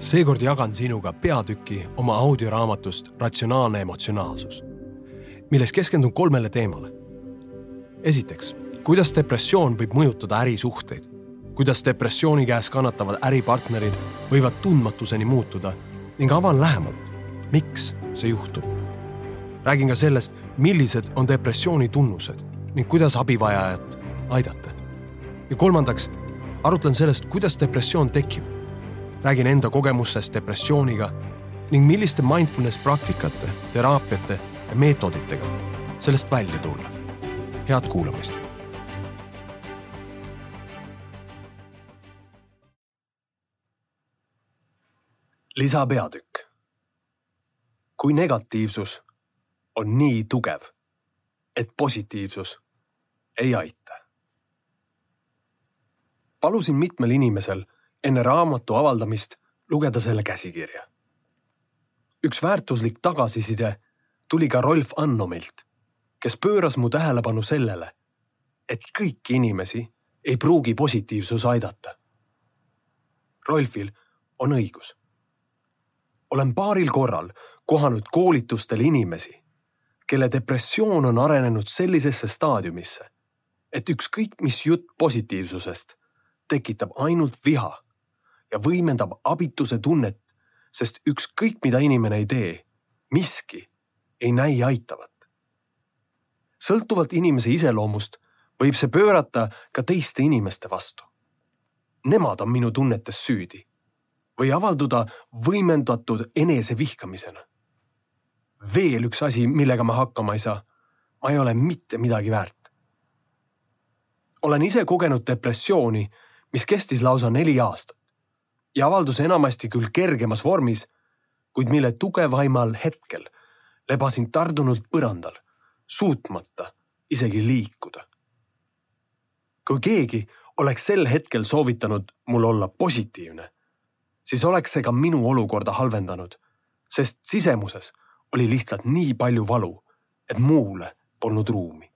seekord jagan sinuga peatüki oma audioraamatust Ratsionaalne emotsionaalsus, milles keskendun kolmele teemale. esiteks, kuidas depressioon võib mõjutada ärisuhteid, kuidas depressiooni käes kannatavad äripartnerid võivad tundmatuseni muutuda ning avan lähemalt, miks see juhtub. räägin ka sellest, millised on depressiooni tunnused ning kuidas abivajajat aidata. ja kolmandaks arutlen sellest, kuidas depressioon tekib. Räägin enda kogemustest depressiooniga ning milliste mindfulness praktikate, teraapiate ja meetoditega sellest välja tulla. head kuulamist. lisapeatükk. kui negatiivsus on nii tugev, et positiivsus ei aita palusin mitmel inimesel enne raamatu avaldamist lugeda selle käsikirja. üks väärtuslik tagasiside tuli ka Rolf Annomilt, kes pööras mu tähelepanu sellele, et kõiki inimesi ei pruugi positiivsus aidata. Rolfil on õigus. olen paaril korral kohanud koolitustel inimesi, kelle depressioon on arenenud sellisesse staadiumisse, et ükskõik mis jutt positiivsusest tekitab ainult viha ja võimendab abituse tunnet, sest ükskõik mida inimene ei tee, miski ei näi aitavat. sõltuvalt inimese iseloomust võib see pöörata ka teiste inimeste vastu. Nemad on minu tunnetes süüdi või avalduda võimendatud enesevihkamisena. veel üks asi, millega ma hakkama ei saa. ma ei ole mitte midagi väärt. olen ise kogenud depressiooni mis kestis lausa neli aastat ja avaldus enamasti küll kergemas vormis, kuid mille tugevaimal hetkel lebasin tardunult põrandal, suutmata isegi liikuda. kui keegi oleks sel hetkel soovitanud mul olla positiivne, siis oleks see ka minu olukorda halvendanud, sest sisemuses oli lihtsalt nii palju valu, et muule polnud ruumi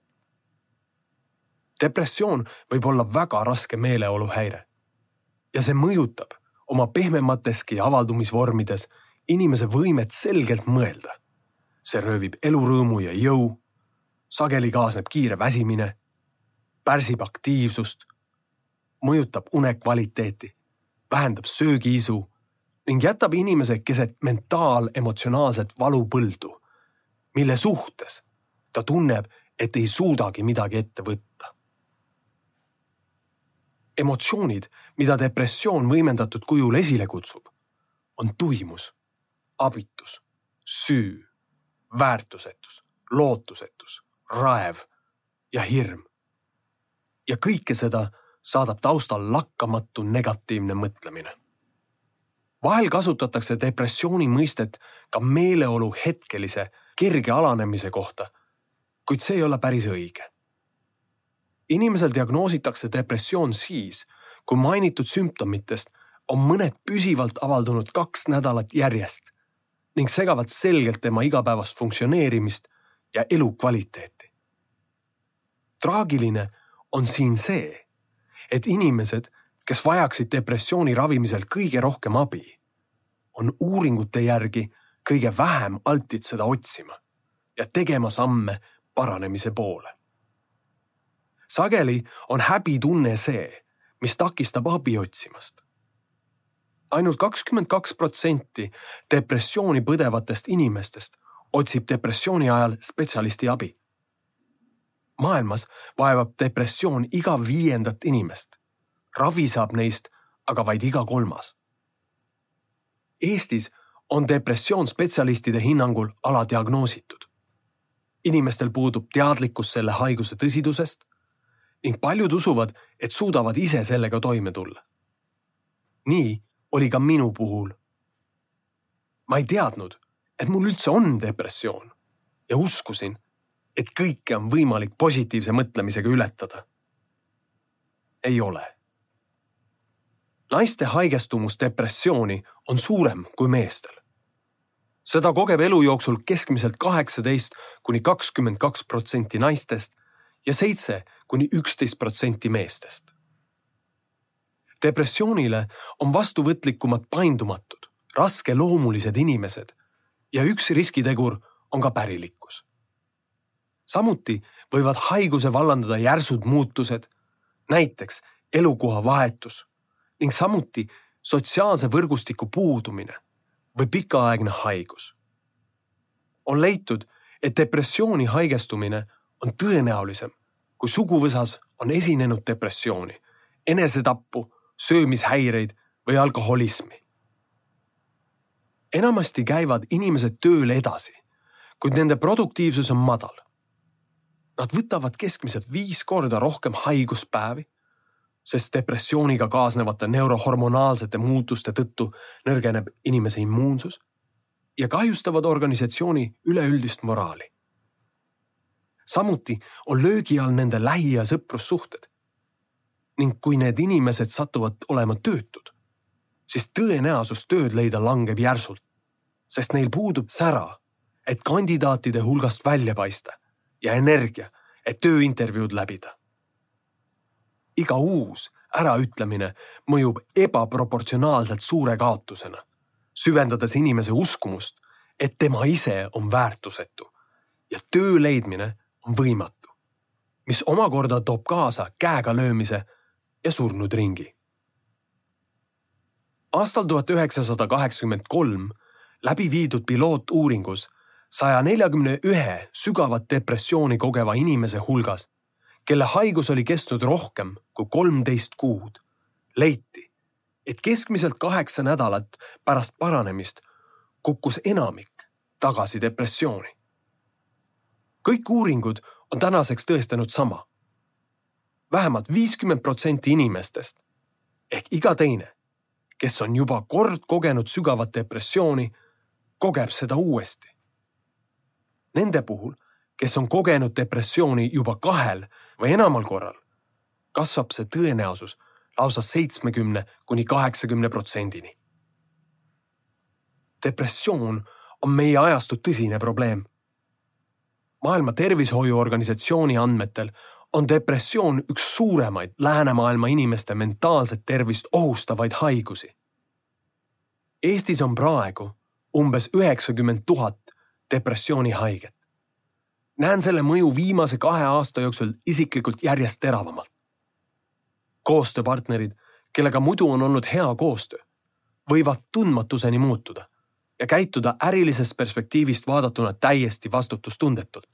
depressioon võib olla väga raske meeleoluhäire. ja see mõjutab oma pehmemateski avaldumisvormides inimese võimet selgelt mõelda. see röövib elurõõmu ja jõu. sageli kaasneb kiire väsimine, pärsib aktiivsust, mõjutab une kvaliteeti, vähendab söögiisu ning jätab inimese keset mentaal-emotsionaalset valupõldu, mille suhtes ta tunneb, et ei suudagi midagi ette võtta emotsioonid, mida depressioon võimendatud kujul esile kutsub, on tuimus, abitus, süü, väärtusetus, lootusetus, raev ja hirm. ja kõike seda saadab taustal lakkamatu negatiivne mõtlemine. vahel kasutatakse depressiooni mõistet ka meeleolu hetkelise kerge alanemise kohta, kuid see ei ole päris õige inimesel diagnoositakse depressioon siis, kui mainitud sümptomitest on mõned püsivalt avaldunud kaks nädalat järjest ning segavad selgelt tema igapäevast funktsioneerimist ja elukvaliteeti. traagiline on siin see, et inimesed, kes vajaksid depressiooni ravimisel kõige rohkem abi, on uuringute järgi kõige vähem altid seda otsima ja tegema samme paranemise poole sageli on häbitunne see, mis takistab abi otsimast ainult kakskümmend kaks protsenti depressiooni põdevatest inimestest otsib depressiooni ajal spetsialisti abi. maailmas vaevab depressioon iga viiendat inimest. ravi saab neist aga vaid iga kolmas. Eestis on depressioon spetsialistide hinnangul aladiagnoositud. inimestel puudub teadlikkus selle haiguse tõsidusest ning paljud usuvad, et suudavad ise sellega toime tulla. nii oli ka minu puhul. ma ei teadnud, et mul üldse on depressioon ja uskusin, et kõike on võimalik positiivse mõtlemisega ületada. ei ole. naiste haigestumus depressiooni on suurem kui meestel. seda kogeb elu jooksul keskmiselt kaheksateist kuni kakskümmend kaks protsenti naistest ja seitse kuni üksteist protsenti meestest. depressioonile on vastuvõtlikumad paindumatud, raskeloomulised inimesed ja üks riskitegur on ka pärilikkus. samuti võivad haiguse vallandada järsud muutused, näiteks elukoha vahetus ning samuti sotsiaalse võrgustiku puudumine või pikaaegne haigus. on leitud, et depressiooni haigestumine on tõenäolisem, kui suguvõsas on esinenud depressiooni, enesetappu, söömishäireid või alkoholismi. enamasti käivad inimesed tööl edasi, kuid nende produktiivsus on madal. Nad võtavad keskmiselt viis korda rohkem haiguspäevi sest depressiooniga kaasnevate neurohormonaalsete muutuste tõttu nõrgeneb inimese immuunsus ja kahjustavad organisatsiooni üleüldist moraali. Samuti on löögi all nende lähi- ja sõprussuhted. ning kui need inimesed satuvad olema töötud, siis tõenäosus tööd leida langeb järsult, sest neil puudub sära, et kandidaatide hulgast välja paista ja energia, et tööintervjuud läbida iga uus äraütlemine mõjub ebaproportsionaalselt suure kaotusena, süvendades inimese uskumust, et tema ise on väärtusetu ja töö leidmine on võimatu, mis omakorda toob kaasa käega löömise ja surnud ringi. aastal tuhat üheksasada kaheksakümmend kolm läbi viidud pilootuuringus saja neljakümne ühe sügavat depressiooni kogeva inimese hulgas kelle haigus oli kestnud rohkem kui kolmteist kuud, leiti, et keskmiselt kaheksa nädalat pärast paranemist kukkus enamik tagasi depressiooni. Kõik uuringud on tänaseks tõestanud sama. vähemalt viiskümmend protsenti inimestest ehk iga teine, kes on juba kord kogenud sügavat depressiooni, kogeb seda uuesti. Nende puhul, kes on kogenud depressiooni juba kahel või enamal korral, kasvab see tõenäosus lausa seitsmekümne kuni kaheksakümne protsendini. depressioon on meie ajastu tõsine probleem. Maailma Tervishoiuorganisatsiooni andmetel on depressioon üks suuremaid läänemaailma inimeste mentaalset tervist ohustavaid haigusi. Eestis on praegu umbes üheksakümmend tuhat depressioonihaiget näen selle mõju viimase kahe aasta jooksul isiklikult järjest teravamalt. koostööpartnerid, kellega muidu on olnud hea koostöö, võivad tundmatuseni muutuda ja käituda ärilisest perspektiivist vaadatuna täiesti vastutustundetult,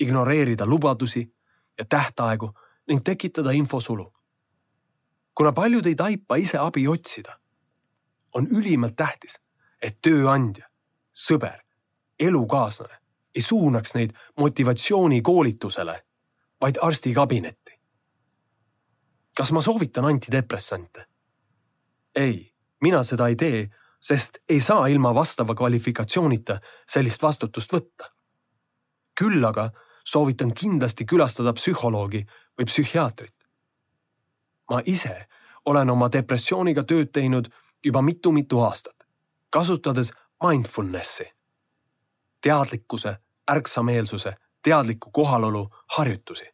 ignoreerida lubadusi ja tähtaegu ning tekitada infosulu. kuna paljud ei taipa ise abi otsida, on ülimalt tähtis, et tööandja, sõber, elukaaslane ei suunaks neid motivatsioonikoolitusele, vaid arstikabinetti. kas ma soovitan antidepressante? ei, mina seda ei tee, sest ei saa ilma vastava kvalifikatsioonita sellist vastutust võtta. küll aga soovitan kindlasti külastada psühholoogi või psühhiaatrit. ma ise olen oma depressiooniga tööd teinud juba mitu-mitu aastat, kasutades mindfulness'i, teadlikkuse ärksameelsuse, teadliku kohalolu harjutusi.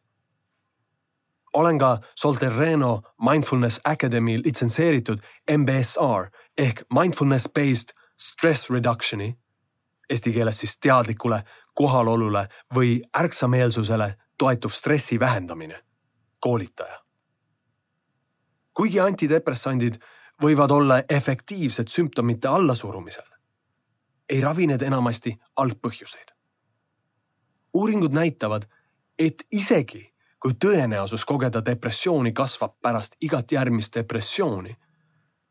olen ka Solterreno Mindfulness Academy litsenseeritud MBSR ehk Mindfulness Based Stress Reduction'i, eesti keeles siis teadlikule kohalolule või ärksameelsusele toetuv stressi vähendamine, koolitaja. kuigi antidepressandid võivad olla efektiivsed sümptomite allasurumisel, ei ravi need enamasti algpõhjuseid uuringud näitavad, et isegi kui tõenäosus kogeda depressiooni kasvab pärast igat järgmist depressiooni,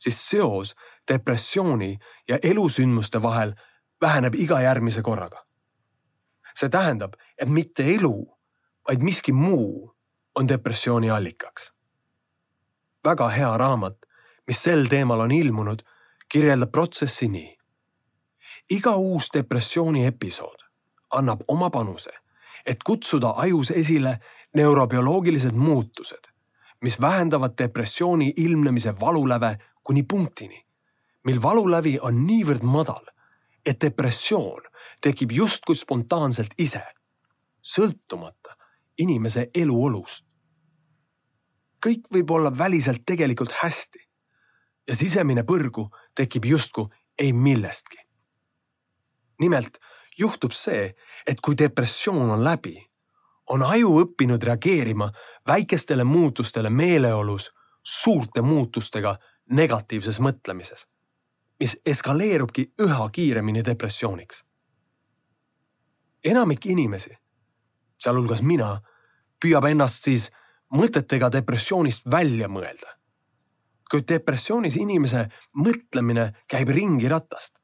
siis seos depressiooni ja elusündmuste vahel väheneb iga järgmise korraga. see tähendab, et mitte elu, vaid miski muu on depressiooni allikaks. väga hea raamat, mis sel teemal on ilmunud, kirjeldab protsessi nii. iga uus depressiooni episood annab oma panuse, et kutsuda ajus esile neurobioloogilised muutused, mis vähendavad depressiooni ilmnemise valuläve kuni punktini, mil valulävi on niivõrd madal, et depressioon tekib justkui spontaanselt ise, sõltumata inimese eluolust. kõik võib olla väliselt tegelikult hästi ja sisemine põrgu tekib justkui ei millestki. nimelt juhtub see, et kui depressioon on läbi, on aju õppinud reageerima väikestele muutustele meeleolus suurte muutustega negatiivses mõtlemises, mis eskaleerubki üha kiiremini depressiooniks. enamik inimesi, sealhulgas mina, püüab ennast siis mõtetega depressioonist välja mõelda. kuid depressioonis inimese mõtlemine käib ringi ratast,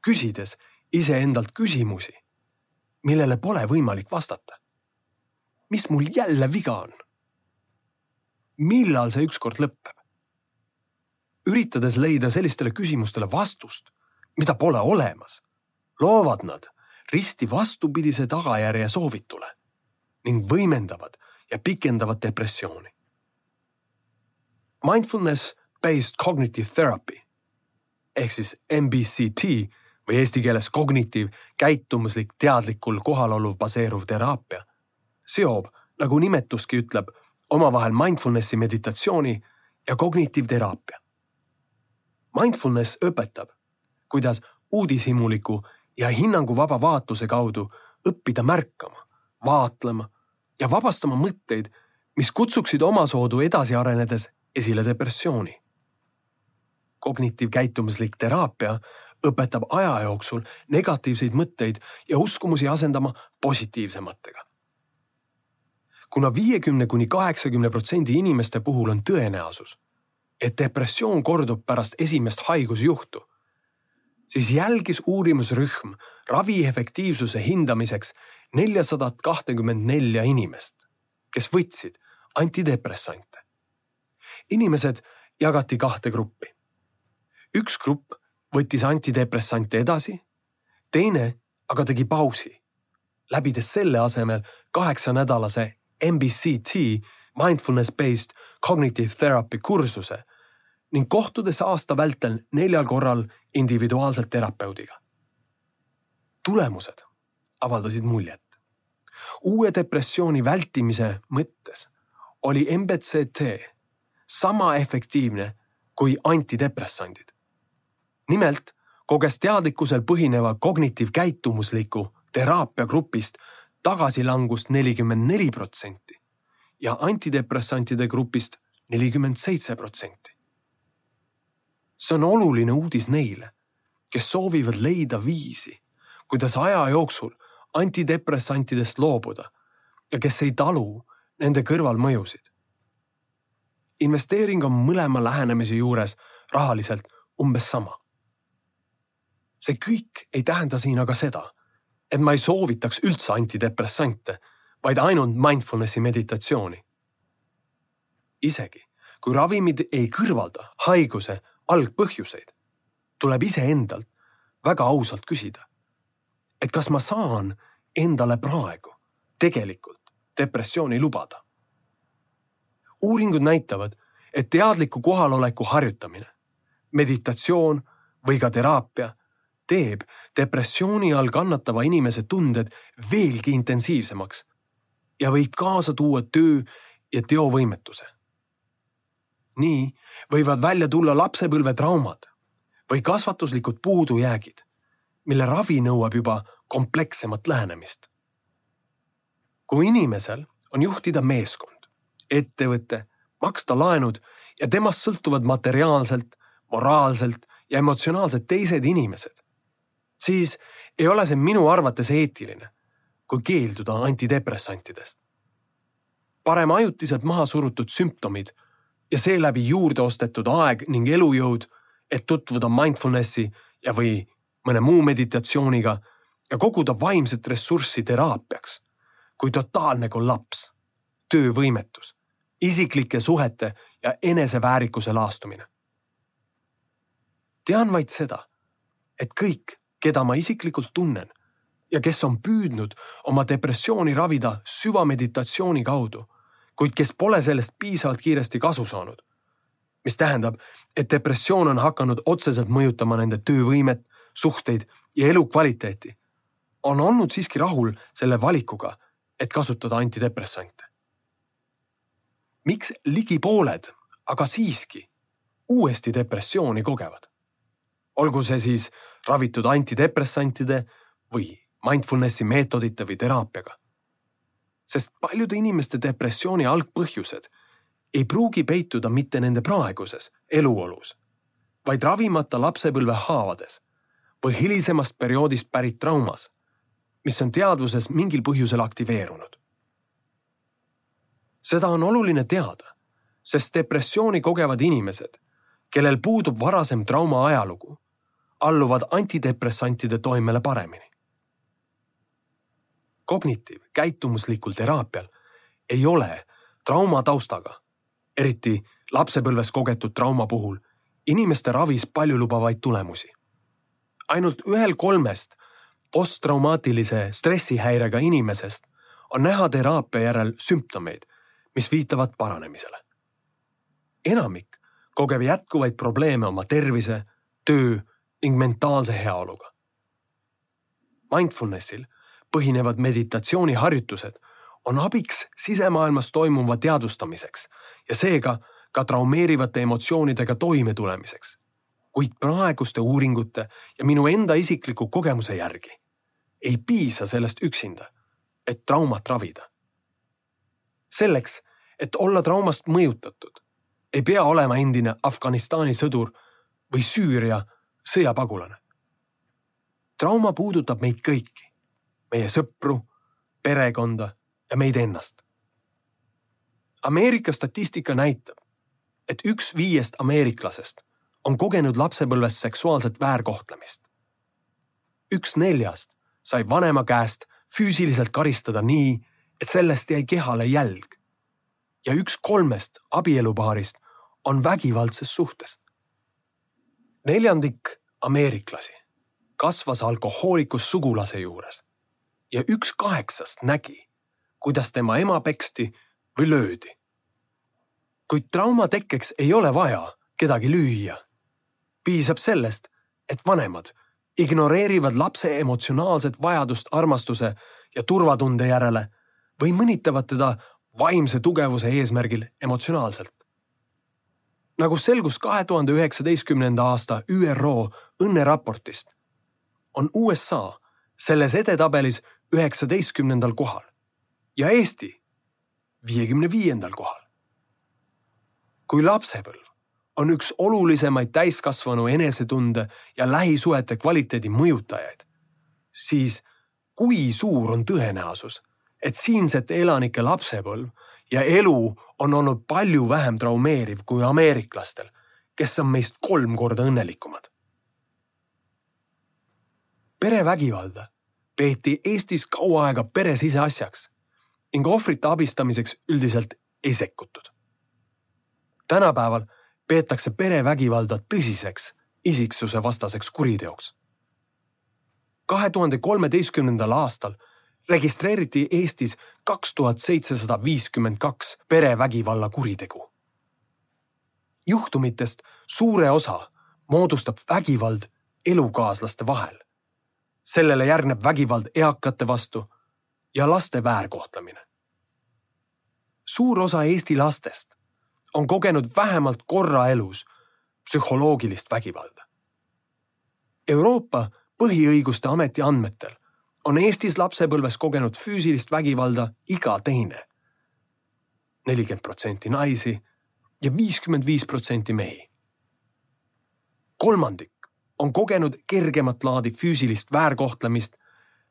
küsides iseendalt küsimusi, millele pole võimalik vastata. mis mul jälle viga on? millal see ükskord lõpeb? Üritades leida sellistele küsimustele vastust, mida pole olemas, loovad nad risti vastupidise tagajärje soovitule ning võimendavad ja pikendavad depressiooni. Mindfulness based cognitive therapy ehk siis MBCT või eesti keeles kognitiiv käitumuslik teadlikul kohalolul baseeruv teraapia seob, nagu nimetuski ütleb, omavahel mindfulnessi meditatsiooni ja kognitiivteraapia. Mindfulness õpetab, kuidas uudishimuliku ja hinnanguvaba vaatluse kaudu õppida märkama, vaatlema ja vabastama mõtteid, mis kutsuksid omasoodu edasi arenedes esile depressiooni. kognitiivkäitumuslik teraapia õpetab aja jooksul negatiivseid mõtteid ja uskumusi asendama positiivsematega. kuna viiekümne kuni kaheksakümne protsendi inimeste puhul on tõenäosus, et depressioon kordub pärast esimest haigusjuhtu, siis jälgis uurimusrühm ravi efektiivsuse hindamiseks neljasadat kahtekümmend nelja inimest, kes võtsid antidepressante. inimesed jagati kahte gruppi. üks grupp võttis antidepressante edasi, teine aga tegi pausi, läbides selle asemel kaheksanädalase MBCT mindfulness based cognitive therapy kursuse ning kohtudes aasta vältel neljal korral individuaalselt terapeudiga. tulemused avaldasid muljet uue depressiooni vältimise mõttes oli MBCT sama efektiivne kui antidepressandid. nimelt koges teadlikkusel põhineva kognitiivkäitumusliku teraapia grupist tagasilangust nelikümmend neli protsenti ja antidepressantide grupist nelikümmend seitse protsenti. See on oluline uudis neile, kes soovivad leida viisi, kuidas aja jooksul antidepressantidest loobuda ja kes ei talu nende kõrvalmõjusid. investeering on mõlema lähenemise juures rahaliselt umbes sama. see kõik ei tähenda siin aga seda, et ma ei soovitaks üldse antidepressante, vaid ainult mindfulnessi meditatsiooni. isegi kui ravimid ei kõrvalda haiguse algpõhjuseid, tuleb iseendalt väga ausalt küsida et kas ma saan endale praegu tegelikult depressiooni lubada. uuringud näitavad, et teadliku kohaloleku harjutamine, meditatsioon või ka teraapia teeb depressiooni all kannatava inimese tunded veelgi intensiivsemaks ja võib kaasa tuua töö ja teovõimetuse. Nii võivad välja tulla lapsepõlvetraumad või kasvatuslikud puudujäägid, mille ravi nõuab juba komplekssemat lähenemist. kui inimesel on juhtida meeskond, ettevõte, maksta laenud ja temast sõltuvad materiaalselt, moraalselt ja emotsionaalselt teised inimesed, siis ei ole see minu arvates eetiline, kui keelduda antidepressantidest. parem ajutiselt maha surutud sümptomid ja seeläbi juurde ostetud aeg ning elujõud, et tutvuda mindfulnessi ja või mõne muu meditatsiooniga ja koguda vaimset ressurssi teraapiaks kui totaalne kollaps, töövõimetus, isiklike suhete ja eneseväärikuse laastumine. tean vaid seda, et kõik, keda ma isiklikult tunnen ja kes on püüdnud oma depressiooni ravida süvameditatsiooni kaudu, kuid kes pole sellest piisavalt kiiresti kasu saanud. mis tähendab, et depressioon on hakanud otseselt mõjutama nende töövõimet, suhteid ja elukvaliteeti on olnud siiski rahul selle valikuga, et kasutada antidepressante. miks ligi pooled aga siiski uuesti depressiooni kogevad? olgu see siis ravitud antidepressantide või mindfulnessi meetodite või teraapiaga. Sest paljude inimeste depressiooni algpõhjused ei pruugi peituda mitte nende praeguses eluolus, vaid ravimata lapsepõlve haavades või hilisemast perioodist pärit traumas, mis on teadvuses mingil põhjusel aktiveerunud. seda on oluline teada, sest depressiooni kogevad inimesed, kellel puudub varasem trauma ajalugu, alluvad antidepressantide toimele paremini. Kognitiiv- käitumuslikul teraapial ei ole trauma taustaga, eriti lapsepõlves kogetud trauma puhul, inimeste ravis paljulubavaid tulemusi. ainult ühel kolmest posttraumaatilise stressihäirega inimesest on näha teraapia järel sümptomeid, mis viitavad paranemisele. enamik kogeb jätkuvaid probleeme oma tervise, töö ning mentaalse heaoluga. Mindfulnessil põhinevad meditatsiooniharjutused on abiks sisemaailmas toimuva teadvustamiseks ja seega ka traumeerivate emotsioonidega toimetulemiseks. kuid praeguste uuringute ja minu enda isikliku kogemuse järgi ei piisa sellest üksinda, et traumat ravida. selleks, et olla traumast mõjutatud, ei pea olema endine Afganistani sõdur või Süüria sõjapagulane. trauma puudutab meid kõiki, meie sõpru, perekonda ja meid ennast. Ameerika statistika näitab, et üks viiest ameeriklasest on kogenud lapsepõlves seksuaalset väärkohtlemist. üks neljast sai vanema käest füüsiliselt karistada nii, et sellest jäi kehale jälg. ja üks kolmest abielupaarist on vägivaldses suhtes neljandik ameeriklasi kasvas alkohoolikus sugulase juures ja üks kaheksast nägi, kuidas tema ema peksti või löödi. kuid trauma tekkeks ei ole vaja kedagi lüüa. piisab sellest, et vanemad ignoreerivad lapse emotsionaalset vajadust armastuse ja turvatunde järele või mõnitavad teda vaimse tugevuse eesmärgil emotsionaalselt nagu selgus kahe tuhande üheksateistkümnenda aasta ÜRO õnneraportist, on USA selles edetabelis üheksateistkümnendal kohal ja Eesti viiekümne viiendal kohal. kui lapsepõlv on üks olulisemaid täiskasvanu enesetunde ja lähisuhete kvaliteedi mõjutajaid, siis kui suur on tõenäosus, et siinsete elanike lapsepõlv ja elu on olnud palju vähem traumeeriv kui ameeriklastel, kes on meist kolm korda õnnelikumad. perevägivalda peeti Eestis kaua aega pere siseasjaks ning ohvrite abistamiseks üldiselt ei sekkutud. tänapäeval peetakse perevägivalda tõsiseks isiksuse vastaseks kuriteoks. kahe tuhande kolmeteistkümnendal aastal registreeriti Eestis kaks tuhat seitsesada viiskümmend kaks perevägivalla kuritegu. juhtumitest suure osa moodustab vägivald elukaaslaste vahel. Sellele järgneb vägivald eakate vastu ja laste väärkohtlemine. suur osa Eesti lastest on kogenud vähemalt korra elus psühholoogilist vägivalda. Euroopa Põhiõiguste Ameti andmetel on Eestis lapsepõlves kogenud füüsilist vägivalda iga teine. nelikümmend protsenti naisi ja viiskümmend viis protsenti mehi. kolmandik on kogenud kergemat laadi füüsilist väärkohtlemist,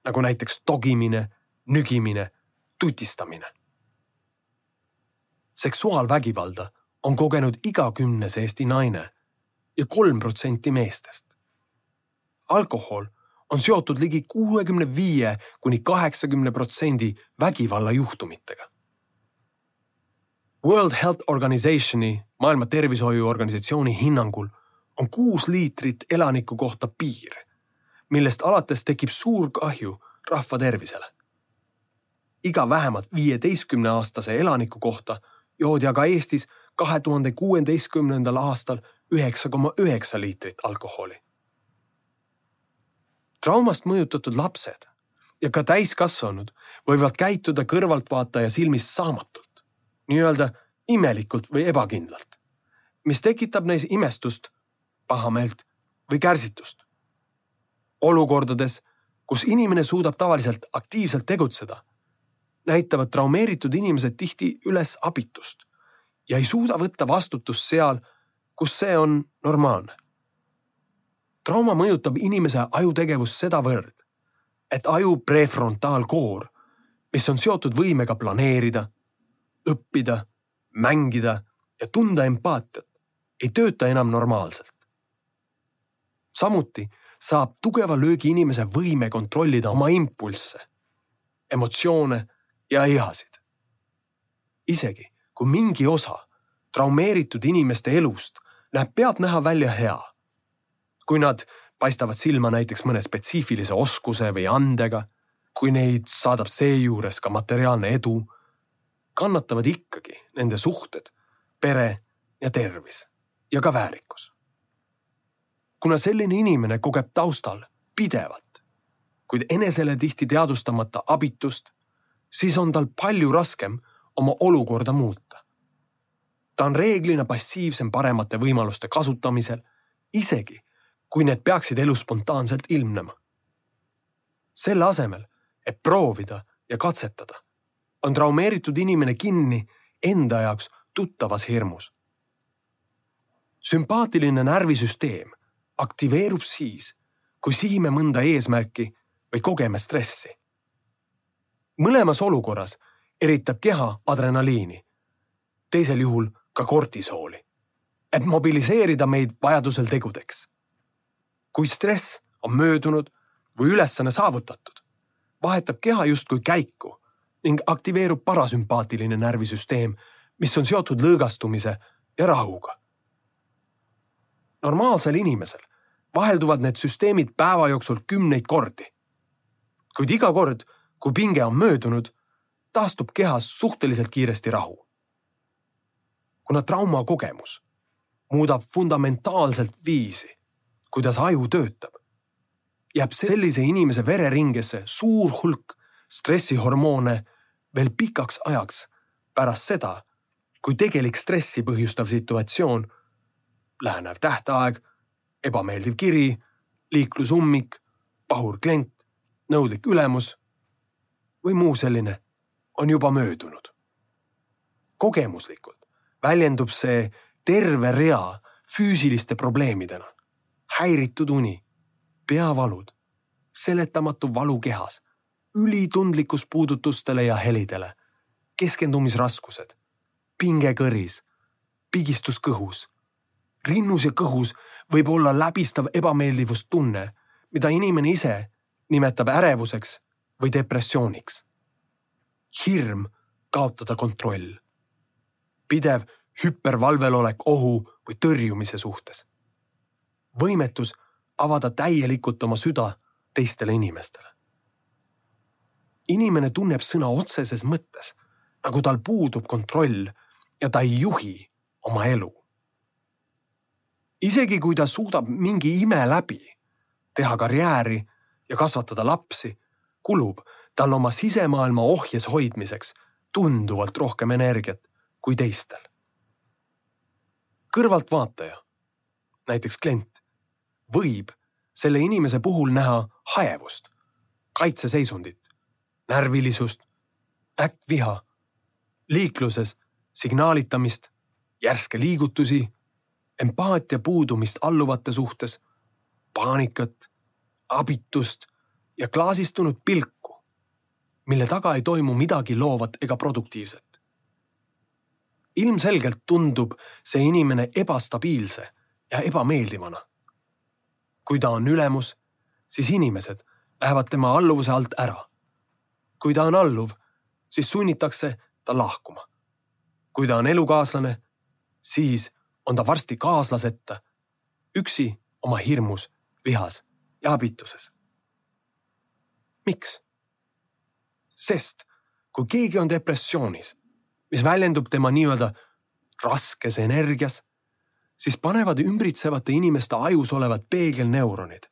nagu näiteks togimine, nügimine, tutistamine. seksuaalvägivalda on kogenud iga kümnes Eesti naine ja kolm protsenti meestest. alkohol on seotud ligi kuuekümne viie kuni kaheksakümne protsendi vägivallajuhtumitega. World Health Organizationi, Maailma Tervishoiuorganisatsiooni hinnangul on kuus liitrit elaniku kohta piir, millest alates tekib suur kahju rahva tervisele. iga vähemalt viieteistkümne aastase elaniku kohta joodi aga Eestis kahe tuhande kuueteistkümnendal aastal üheksa koma üheksa liitrit alkoholi traumast mõjutatud lapsed ja ka täiskasvanud võivad käituda kõrvaltvaataja silmis saamatult, nii-öelda imelikult või ebakindlalt, mis tekitab neis imestust, pahameelt või kärsitust. olukordades, kus inimene suudab tavaliselt aktiivselt tegutseda, näitavad traumeeritud inimesed tihti üles abitust ja ei suuda võtta vastutust seal, kus see on normaalne. trauma mõjutab inimese ajutegevust sedavõrd, et aju prefrontaalkoor, mis on seotud võimega planeerida, õppida, mängida ja tunda empaatiat, ei tööta enam normaalselt. Samuti saab tugeva löögi inimese võime kontrollida oma impulsse, emotsioone ja ihasid. isegi kui mingi osa traumeeritud inimeste elust näeb pealtnäha välja hea, kui nad paistavad silma näiteks mõne spetsiifilise oskuse või andega, kui neid saadab seejuures ka materiaalne edu, kannatavad ikkagi nende suhted, pere ja tervis ja ka väärikus. Kuna selline inimene kogeb taustal pidevalt, kuid enesele tihti teadvustamata abitust, siis on tal palju raskem oma olukorda muuta. ta on reeglina passiivsem paremate võimaluste kasutamisel, isegi kui need peaksid elus spontaanselt ilmnema. selle asemel, et proovida ja katsetada, on traumeeritud inimene kinni enda jaoks tuttavas hirmus. sümpaatiline närvisüsteem aktiveerub siis, kui sihime mõnda eesmärki või kogeme stressi. mõlemas olukorras eritab keha adrenaliini, teisel juhul ka kortisooli, et mobiliseerida meid vajadusel tegudeks kui stress on möödunud või ülesanne saavutatud, vahetab keha justkui käiku ning aktiveerub parasümpaatiline närvisüsteem, mis on seotud lõõgastumise ja rahuga. Normaalsel inimesel vahelduvad need süsteemid päeva jooksul kümneid kordi. kuid iga kord, kui pinge on möödunud, taastub kehas suhteliselt kiiresti rahu. kuna traumakogemus muudab fundamentaalselt viisi kuidas aju töötab. jääb sellise inimese vereringesse suur hulk stressihormoone veel pikaks ajaks pärast seda, kui tegelik stressi põhjustav situatsioon, lähenev tähtaeg, ebameeldiv kiri, liiklusummik, pahur klient, nõudlik ülemus või muu selline on juba möödunud. kogemuslikult väljendub see terve rea füüsiliste probleemidena häiritud uni, peavalud, seletamatu valu kehas, ülitundlikkus puudutustele ja helidele, keskendumisraskused, pinge kõris, pigistus kõhus. Rinnus ja kõhus võib olla läbistav ebameeldivustunne, mida inimene ise nimetab ärevuseks või depressiooniks. hirm kaotada kontroll. pidev hüpervalvelolek ohu või tõrjumise suhtes võimetus avada täielikult oma süda teistele inimestele. inimene tunneb sõna otseses mõttes, nagu tal puudub kontroll ja ta ei juhi oma elu. Isegi kui ta suudab mingi ime läbi teha karjääri ja kasvatada lapsi, kulub tal oma sisemaailma ohjes hoidmiseks tunduvalt rohkem energiat kui teistel. kõrvaltvaataja, näiteks klient, võib selle inimese puhul näha haevust, kaitseseisundit, närvilisust, äkkviha, liikluses signaalitamist, järske liigutusi, empaatia puudumist alluvate suhtes, paanikat, abitust ja klaasistunud pilku, mille taga ei toimu midagi loovat ega produktiivset. ilmselgelt tundub see inimene ebastabiilse ja ebameeldivana kui ta on ülemus, siis inimesed lähevad tema alluvuse alt ära. kui ta on alluv, siis sunnitakse ta lahkuma. kui ta on elukaaslane, siis on ta varsti kaaslaseta, üksi oma hirmus, vihas ja abituses. miks? sest kui keegi on depressioonis, mis väljendub tema nii-öelda raskes energias siis panevad ümbritsevate inimeste ajus olevad peegelneuronid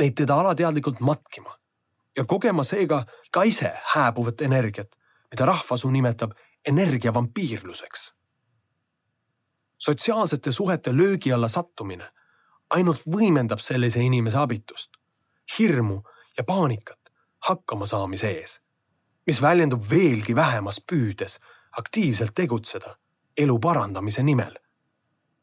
neid teda alateadlikult matkima ja kogema seega ka ise hääbuvat energiat, mida rahvasuu nimetab energiavampiirluseks. Sotsiaalsete suhete löögi alla sattumine ainult võimendab sellise inimese abitust, hirmu ja paanikat hakkama saamise ees, mis väljendub veelgi vähemas püüdes aktiivselt tegutseda elu parandamise nimel.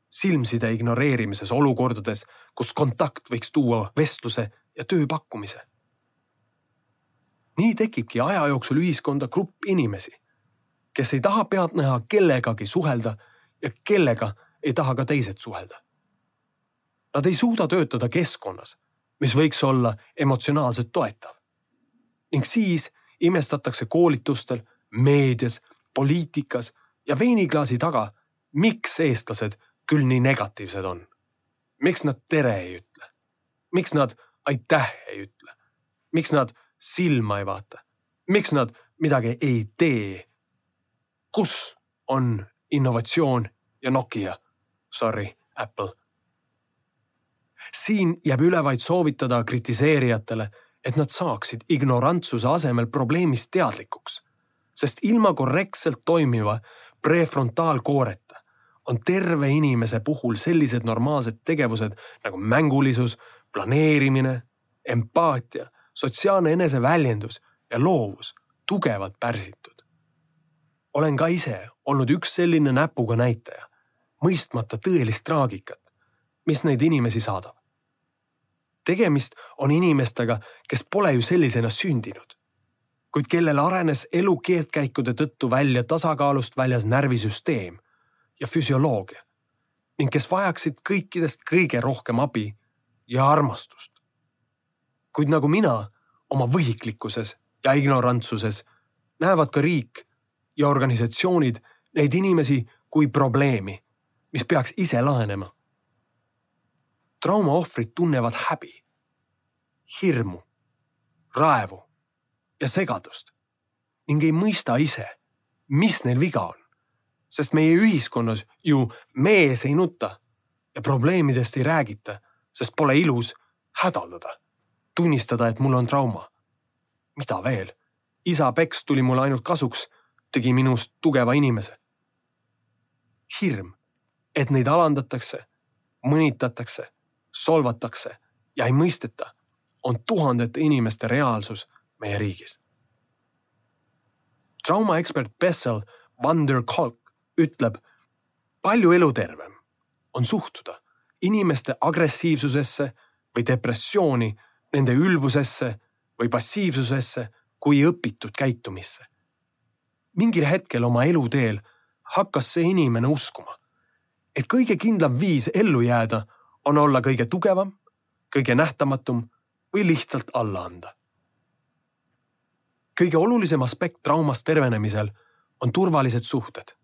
silmside ignoreerimises olukordades, kus kontakt võiks tuua vestluse ja töö pakkumise. nii tekibki aja jooksul ühiskonda grupp inimesi, kes ei taha pealtnäha kellegagi suhelda ja kellega ei taha ka teised suhelda. Nad ei suuda töötada keskkonnas, mis võiks olla emotsionaalselt toetav. ning siis imestatakse koolitustel, meedias, poliitikas ja veiniklaasi taga, miks eestlased küll nii negatiivsed on. miks nad tere ei ütle? miks nad aitäh ei ütle? miks nad silma ei vaata? miks nad midagi ei tee? kus on innovatsioon ja Nokia? Sorry, Apple. siin jääb üle vaid soovitada kritiseerijatele, et nad saaksid ignorantsuse asemel probleemist teadlikuks, sest ilma korrektselt toimiva prefrontaalkooreta on terve inimese puhul sellised normaalsed tegevused nagu mängulisus, planeerimine, empaatia, sotsiaalne eneseväljendus ja loovus tugevalt pärsitud. Olen ka ise olnud üks selline näpuga näitaja, mõistmata tõelist traagikat, mis neid inimesi saadab. tegemist on inimestega, kes pole ju sellisena sündinud, kuid kellel arenes elu keerdkäikude tõttu välja tasakaalust väljas närvisüsteem ja füsioloogia ning kes vajaksid kõikidest kõige rohkem abi ja armastust. kuid nagu mina oma võhiklikkuses ja ignorantsuses näevad ka riik ja organisatsioonid neid inimesi kui probleemi, mis peaks ise lahenema. trauma ohvrid tunnevad häbi, hirmu, raevu ja segadust ning ei mõista ise, mis neil viga on. sest meie ühiskonnas ju mees ei nuta ja probleemidest ei räägita, sest pole ilus hädaldada, tunnistada, et mul on trauma. mida veel? isa peks tuli mulle ainult kasuks, tegi minust tugeva inimese. hirm, et neid alandatakse, mõnitatakse, solvatakse ja ei mõisteta, on tuhandete inimeste reaalsus meie riigis. traumaekspert Bessel van der Kolk ütleb, palju elutervem on suhtuda inimeste agressiivsusesse või depressiooni, nende ülbusesse või passiivsusesse kui õpitud käitumisse. Mingil hetkel oma eluteel hakkas see inimene uskuma, et kõige kindlam viis ellu jääda on olla kõige tugevam, kõige nähtamatum või lihtsalt alla anda. kõige olulisem aspekt traumast tervenemisel on turvalised suhted.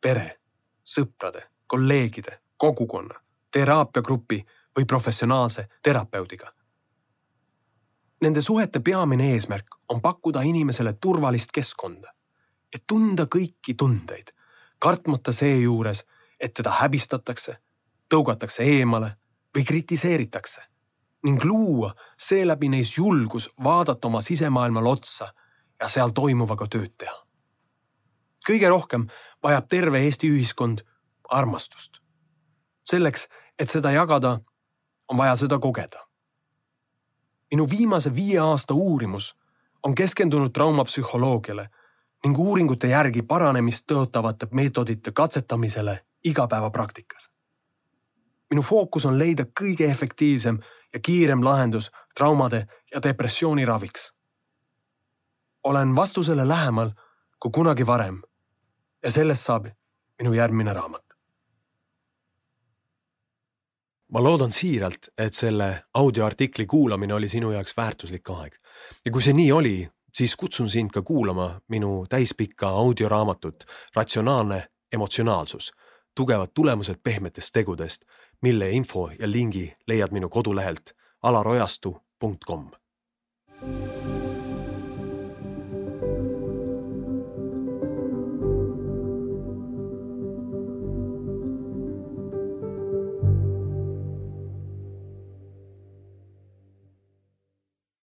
pere, sõprade, kolleegide, kogukonna, teraapiagrupi või professionaalse terapeudiga. Nende suhete peamine eesmärk on pakkuda inimesele turvalist keskkonda, et tunda kõiki tundeid, kartmata seejuures, et teda häbistatakse, tõugatakse eemale või kritiseeritakse ning luua seeläbi neis julgus vaadata oma sisemaailmale otsa ja seal toimuvaga tööd teha. kõige rohkem vajab terve Eesti ühiskond armastust. selleks, et seda jagada, on vaja seda kogeda minu viimase viie aasta uurimus on keskendunud traumapsühholoogiale ning uuringute järgi paranemist tõotavate meetodite katsetamisele igapäevapraktikas. minu fookus on leida kõige efektiivsem ja kiirem lahendus traumade ja depressiooni raviks. olen vastusele lähemal kui kunagi varem ja sellest saab minu järgmine raamat ma loodan siiralt, et selle audioartikli kuulamine oli sinu jaoks väärtuslik aeg. ja kui see nii oli, siis kutsun sind ka kuulama minu täispikka audioraamatut Ratsionaalne emotsionaalsus, tugevad tulemused pehmetest tegudest, mille info ja lingi leiad minu kodulehelt alarojastu.com.